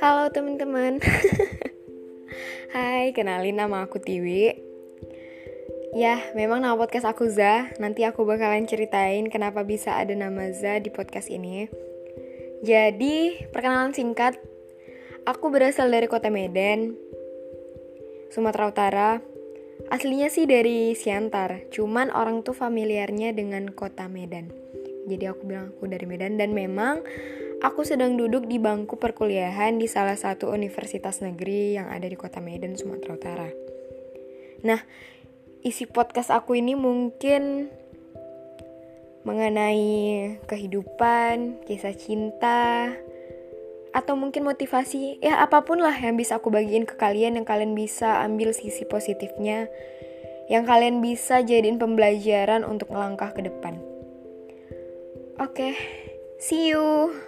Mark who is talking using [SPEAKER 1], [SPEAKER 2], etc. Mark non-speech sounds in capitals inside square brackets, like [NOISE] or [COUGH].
[SPEAKER 1] Halo teman-teman. [LAUGHS] Hai, kenalin nama aku Tiwi. Ya, memang nama podcast aku Za. Nanti aku bakalan ceritain kenapa bisa ada nama Za di podcast ini. Jadi, perkenalan singkat. Aku berasal dari kota Medan Sumatera Utara. Aslinya sih dari Siantar Cuman orang tuh familiarnya dengan kota Medan Jadi aku bilang aku dari Medan Dan memang Aku sedang duduk di bangku perkuliahan di salah satu universitas negeri yang ada di kota Medan, Sumatera Utara. Nah, isi podcast aku ini mungkin mengenai kehidupan, kisah cinta, atau mungkin motivasi, ya apa pun lah yang bisa aku bagiin ke kalian, yang kalian bisa ambil sisi positifnya, yang kalian bisa jadiin pembelajaran untuk melangkah ke depan. Oke, okay, see you.